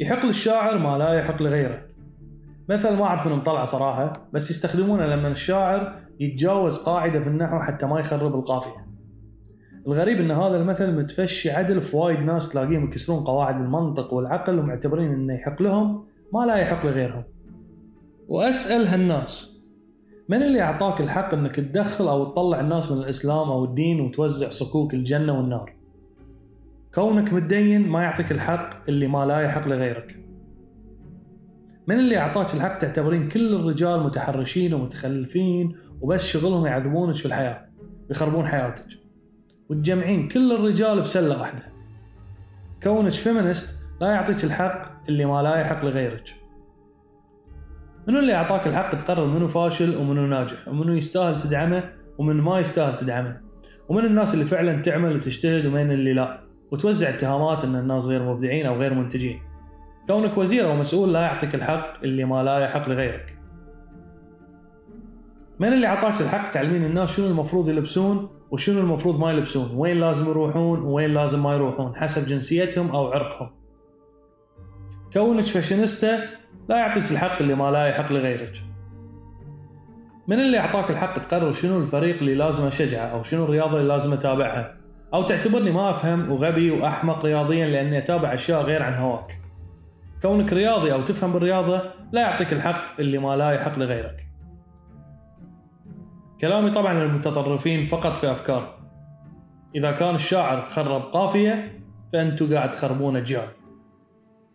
يحق للشاعر ما لا يحق لغيره. مثل ما أعرف إنه مطلع صراحة بس يستخدمونه لما الشاعر يتجاوز قاعدة في النحو حتى ما يخرب القافية. الغريب إن هذا المثل متفشي عدل في وايد ناس تلاقيهم يكسرون قواعد المنطق والعقل ومعتبرين إنه يحق لهم ما لا يحق لغيرهم. وأسأل هالناس من اللي أعطاك الحق إنك تدخل أو تطلع الناس من الإسلام أو الدين وتوزع صكوك الجنة والنار؟ كونك متدين ما يعطيك الحق اللي ما لا يحق لغيرك. من اللي أعطاك الحق تعتبرين كل الرجال متحرشين ومتخلفين وبس شغلهم يعذبونك في الحياة يخربون حياتك. وتجمعين كل الرجال بسلة واحدة. كونك فيمنست لا يعطيك الحق اللي ما لا يحق لغيرك. منو اللي أعطاك الحق تقرر منو فاشل ومنو ناجح ومنو يستاهل تدعمه ومن ما يستاهل تدعمه؟ ومن الناس اللي فعلا تعمل وتجتهد ومن اللي لا؟ وتوزع اتهامات إن الناس غير مبدعين أو غير منتجين. كونك وزير أو مسؤول لا يعطيك الحق اللي ما لا يحق لغيرك. من اللي اعطاك الحق تعلمين الناس شنو المفروض يلبسون وشنو المفروض ما يلبسون؟ وين لازم يروحون وين لازم ما يروحون؟ حسب جنسيتهم أو عرقهم. كونك فاشينيستا لا يعطيك الحق اللي ما لا يحق لغيرك. من اللي أعطاك الحق تقرر شنو الفريق اللي لازم أشجعه أو شنو الرياضة اللي لازم أتابعها؟ أو تعتبرني ما أفهم وغبي وأحمق رياضيا لأني أتابع أشياء غير عن هواك. كونك رياضي أو تفهم بالرياضة لا يعطيك الحق اللي ما لا يحق لغيرك. كلامي طبعا للمتطرفين فقط في أفكار. إذا كان الشاعر خرب قافية فأنتوا قاعد تخربون اجيال